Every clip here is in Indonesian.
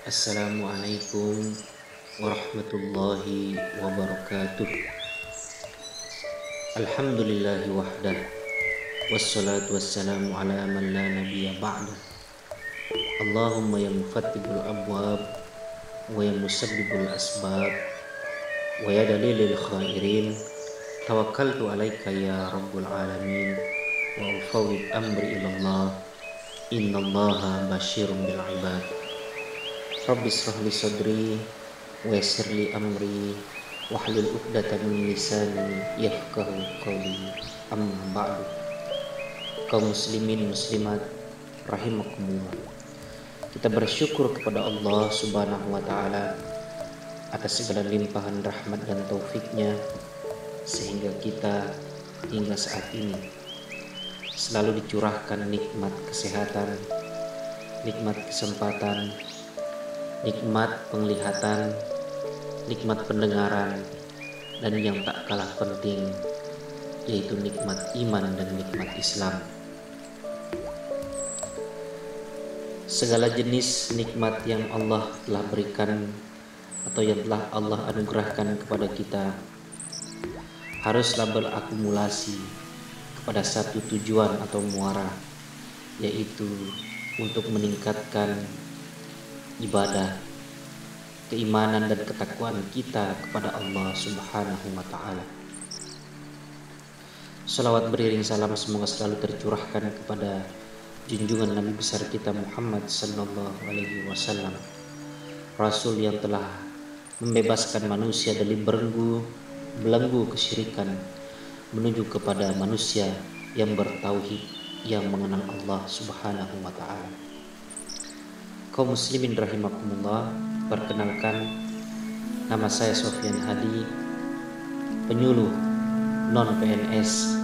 Assalamualaikum warahmatullahi wabarakatuh Alhamdulillahi wahdah Wassalatu wassalamu ala man la nabiya ba'dah Allahumma ya mufattibul abwab Wa ya musabbibul asbab Wa ya dalilil khairin Tawakkaltu alaika ya rabbul alamin Wa ufawid amri ilallah Inna allaha basyirun bil ibad Rabbi israh li sadri wa yassir li amri wahlul 'uqdatam min lisani yafqahu qawli. Amma ba'du. Kaum muslimin muslimat rahimakumullah. Kita bersyukur kepada Allah Subhanahu wa taala atas segala limpahan rahmat dan taufiknya sehingga kita hingga saat ini selalu dicurahkan nikmat kesehatan, nikmat kesempatan, nikmat penglihatan, nikmat pendengaran, dan yang tak kalah penting yaitu nikmat iman dan nikmat Islam. Segala jenis nikmat yang Allah telah berikan atau yang telah Allah anugerahkan kepada kita haruslah berakumulasi kepada satu tujuan atau muara yaitu untuk meningkatkan ibadah, keimanan dan ketakwaan kita kepada Allah Subhanahu wa taala. Salawat beriring salam semoga selalu tercurahkan kepada junjungan Nabi besar kita Muhammad sallallahu alaihi wasallam. Rasul yang telah membebaskan manusia dari belenggu belenggu kesyirikan menuju kepada manusia yang bertauhid yang mengenal Allah Subhanahu wa taala kaum muslimin rahimakumullah perkenalkan nama saya Sofian Hadi penyuluh non PNS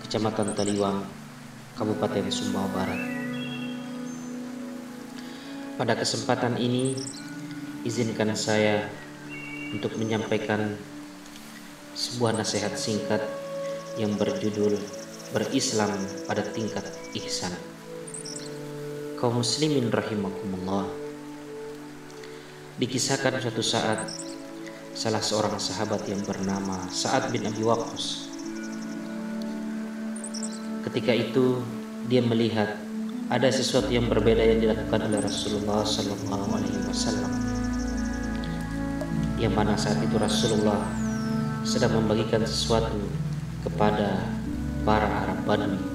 Kecamatan Taliwang Kabupaten Sumbawa Barat. Pada kesempatan ini izinkan saya untuk menyampaikan sebuah nasihat singkat yang berjudul berislam pada tingkat ihsan kaum muslimin rahimakumullah. Dikisahkan suatu saat salah seorang sahabat yang bernama Sa'ad bin Abi Waqqas. Ketika itu dia melihat ada sesuatu yang berbeda yang dilakukan oleh Rasulullah Sallallahu Alaihi yang mana saat itu Rasulullah sedang membagikan sesuatu kepada para Arab Badui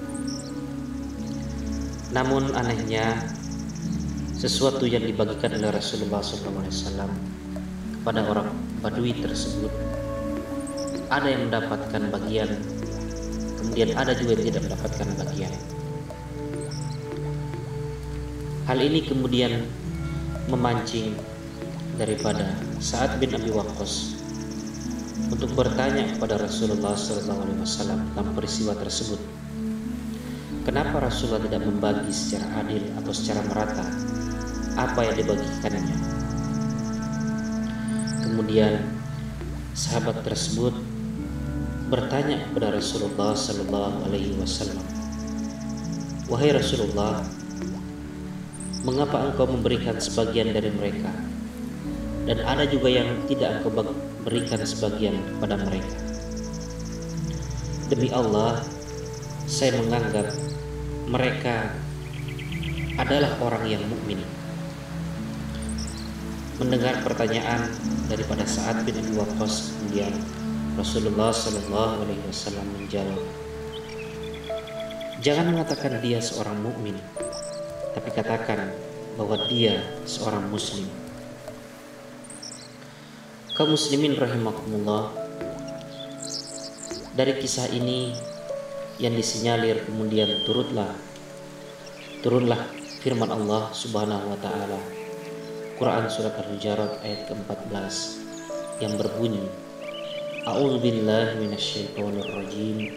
namun anehnya sesuatu yang dibagikan oleh Rasulullah SAW kepada orang Badui tersebut ada yang mendapatkan bagian kemudian ada juga yang tidak mendapatkan bagian. Hal ini kemudian memancing daripada saat bin Abi Waqqas untuk bertanya kepada Rasulullah SAW tentang peristiwa tersebut Kenapa Rasulullah tidak membagi secara adil atau secara merata apa yang dibagikannya? Kemudian sahabat tersebut bertanya kepada Rasulullah Sallallahu Alaihi Wasallam, wahai Rasulullah, mengapa engkau memberikan sebagian dari mereka? Dan ada juga yang tidak engkau berikan sebagian kepada mereka. Demi Allah, saya menganggap mereka adalah orang yang mukmin. mendengar pertanyaan daripada saat bin Abi Waqqas kemudian Rasulullah Shallallahu Alaihi Wasallam menjawab Jangan mengatakan dia seorang mukmin, tapi katakan bahwa dia seorang muslim. Kaum muslimin rahimakumullah. Dari kisah ini yang disinyalir kemudian turutlah turunlah firman Allah Subhanahu wa taala. Quran surat Al-Hujurat ayat ke-14 yang berbunyi A'udzu billahi minasyaitonir rajim.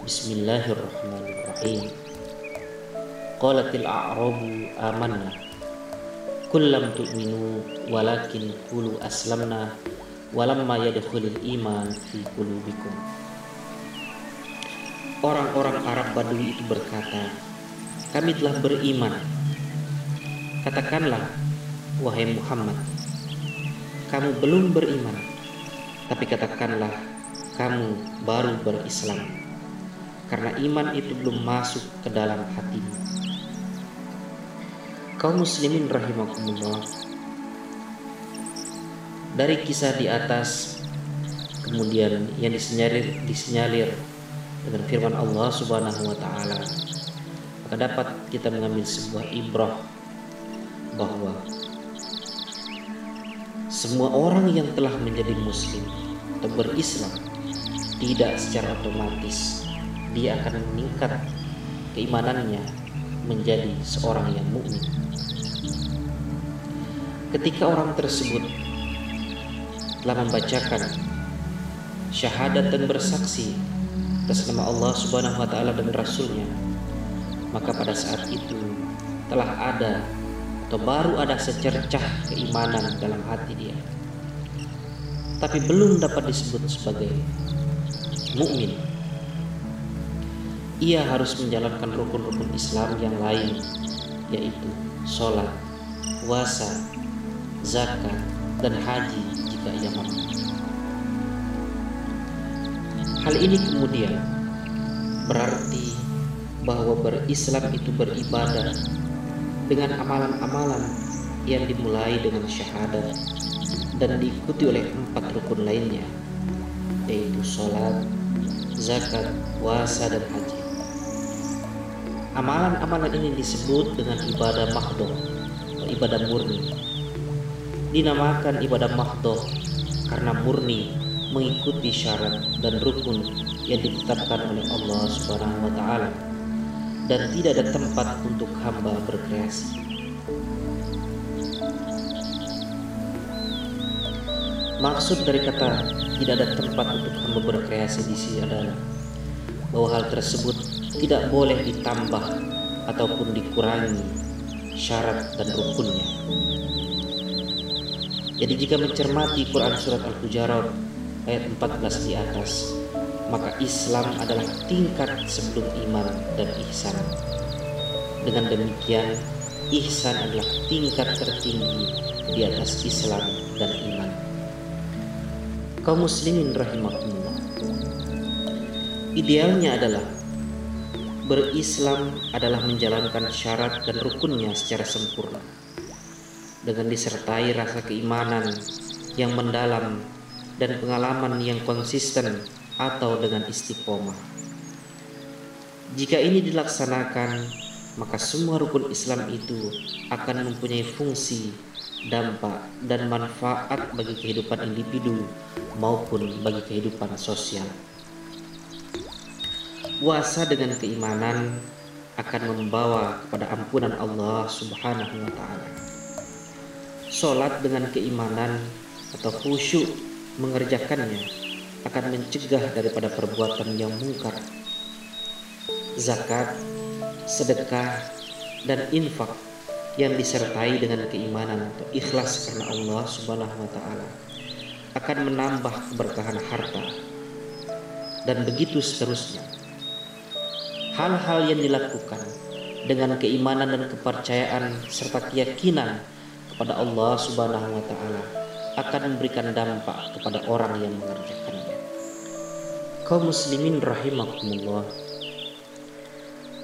Bismillahirrahmanirrahim. Qalatil a'rabu amanna. Kullam tu'minu walakin qulu aslamna walamma yadkhulul iman fi qulubikum. Orang-orang Arab Badui itu berkata, "Kami telah beriman." Katakanlah, wahai Muhammad, kamu belum beriman, tapi katakanlah kamu baru berislam karena iman itu belum masuk ke dalam hatimu. Kaum muslimin rahimakumullah. Dari kisah di atas kemudian yang disinyalir disinyalir dengan firman Allah Subhanahu wa taala maka dapat kita mengambil sebuah ibrah bahwa semua orang yang telah menjadi muslim atau berislam tidak secara otomatis dia akan meningkat keimanannya menjadi seorang yang mukmin. Ketika orang tersebut telah membacakan syahadat dan bersaksi atas nama Allah Subhanahu wa taala dan rasulnya, maka pada saat itu telah ada atau baru ada secercah keimanan dalam hati dia. Tapi belum dapat disebut sebagai mukmin ia harus menjalankan rukun-rukun Islam yang lain yaitu sholat, puasa, zakat, dan haji jika ia mampu. Hal ini kemudian berarti bahwa berislam itu beribadah dengan amalan-amalan yang dimulai dengan syahadat dan diikuti oleh empat rukun lainnya yaitu sholat, zakat, puasa, dan haji. Amalan-amalan ini disebut dengan ibadah mahdoh atau ibadah murni. Dinamakan ibadah mahdoh karena murni mengikuti syarat dan rukun yang ditetapkan oleh Allah Subhanahu wa taala dan tidak ada tempat untuk hamba berkreasi. Maksud dari kata tidak ada tempat untuk hamba berkreasi di sini adalah bahwa hal tersebut tidak boleh ditambah ataupun dikurangi syarat dan rukunnya. Jadi jika mencermati Quran Surat Al-Hujarat ayat 14 di atas, maka Islam adalah tingkat sebelum iman dan ihsan. Dengan demikian, ihsan adalah tingkat tertinggi di atas Islam dan iman. Kaum muslimin rahimahumullah. Idealnya adalah berislam adalah menjalankan syarat dan rukunnya secara sempurna dengan disertai rasa keimanan yang mendalam dan pengalaman yang konsisten atau dengan istiqomah. Jika ini dilaksanakan, maka semua rukun Islam itu akan mempunyai fungsi, dampak, dan manfaat bagi kehidupan individu maupun bagi kehidupan sosial. Puasa dengan keimanan akan membawa kepada ampunan Allah Subhanahu wa taala. Salat dengan keimanan atau khusyuk mengerjakannya akan mencegah daripada perbuatan yang mungkar. Zakat, sedekah, dan infak yang disertai dengan keimanan atau ikhlas karena Allah Subhanahu wa taala akan menambah keberkahan harta dan begitu seterusnya hal-hal yang dilakukan dengan keimanan dan kepercayaan serta keyakinan kepada Allah Subhanahu wa taala akan memberikan dampak kepada orang yang mengerjakannya. Kaum muslimin rahimakumullah.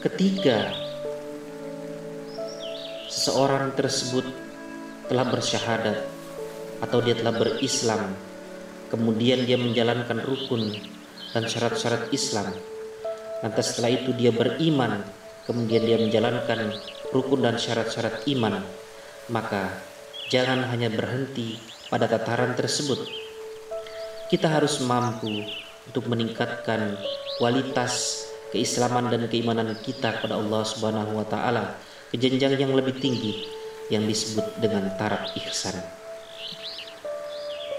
Ketika seseorang tersebut telah bersyahadat atau dia telah berislam, kemudian dia menjalankan rukun dan syarat-syarat Islam. Lantas setelah itu dia beriman, kemudian dia menjalankan rukun dan syarat-syarat iman, maka jangan hanya berhenti pada tataran tersebut. Kita harus mampu untuk meningkatkan kualitas keislaman dan keimanan kita kepada Allah Subhanahu wa taala ke jenjang yang lebih tinggi yang disebut dengan taraf ihsan.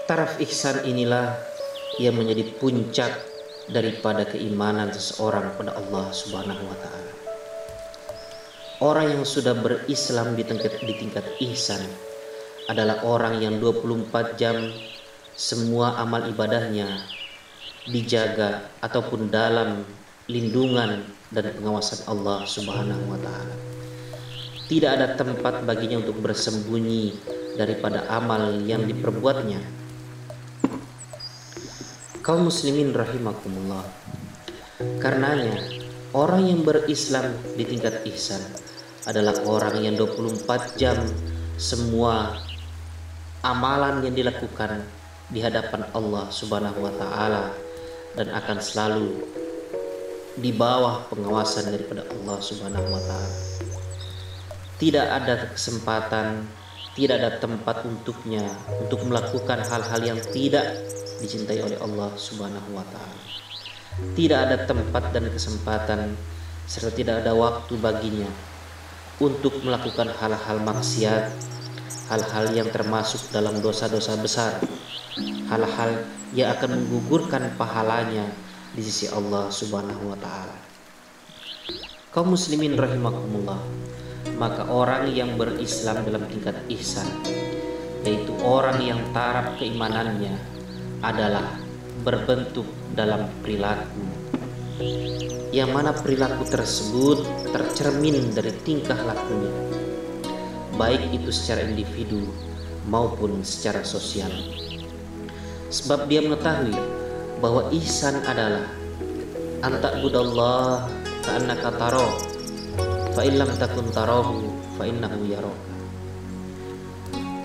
Taraf ihsan inilah yang menjadi puncak daripada keimanan seseorang kepada Allah Subhanahu wa taala. Orang yang sudah berislam di tingkat di tingkat ihsan adalah orang yang 24 jam semua amal ibadahnya dijaga ataupun dalam lindungan dan pengawasan Allah Subhanahu wa taala. Tidak ada tempat baginya untuk bersembunyi daripada amal yang diperbuatnya. Kaum muslimin rahimakumullah. Karenanya, orang yang berislam di tingkat ihsan adalah orang yang 24 jam semua amalan yang dilakukan di hadapan Allah Subhanahu wa taala dan akan selalu di bawah pengawasan daripada Allah Subhanahu wa taala. Tidak ada kesempatan, tidak ada tempat untuknya untuk melakukan hal-hal yang tidak dicintai oleh Allah Subhanahu wa taala. Tidak ada tempat dan kesempatan serta tidak ada waktu baginya untuk melakukan hal-hal maksiat, hal-hal yang termasuk dalam dosa-dosa besar, hal-hal yang akan menggugurkan pahalanya di sisi Allah Subhanahu wa taala. Kaum muslimin rahimakumullah, maka orang yang berislam dalam tingkat ihsan yaitu orang yang taraf keimanannya adalah berbentuk dalam perilaku. Yang mana perilaku tersebut tercermin dari tingkah lakunya baik itu secara individu maupun secara sosial. Sebab dia mengetahui bahwa ihsan adalah antak budallah ka'annaka taro fa illam takun tarahu fa innahu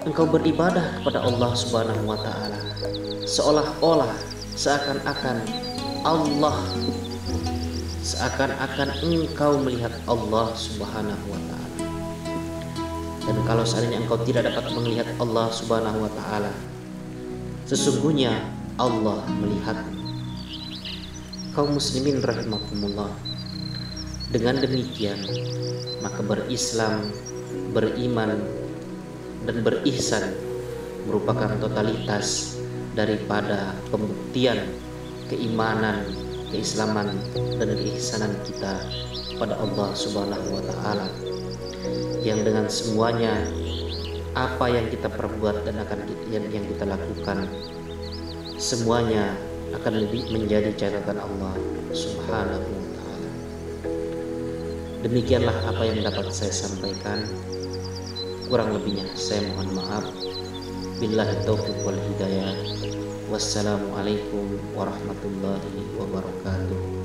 engkau beribadah kepada Allah Subhanahu wa taala seolah-olah seakan-akan Allah seakan-akan engkau melihat Allah Subhanahu wa taala dan kalau seandainya engkau tidak dapat melihat Allah Subhanahu wa taala sesungguhnya Allah melihat kaum muslimin rahimakumullah. Dengan demikian maka berislam beriman dan berihsan merupakan totalitas daripada pembuktian keimanan keislaman dan keisanan kita pada Allah Subhanahu wa taala yang dengan semuanya apa yang kita perbuat dan akan yang, yang kita lakukan semuanya akan lebih menjadi catatan Allah Subhanahu wa taala. Demikianlah apa yang dapat saya sampaikan. Kurang lebihnya saya mohon maaf. Billahi taufiq wal hidayah. Wassalamualaikum warahmatullahi wabarakatuh.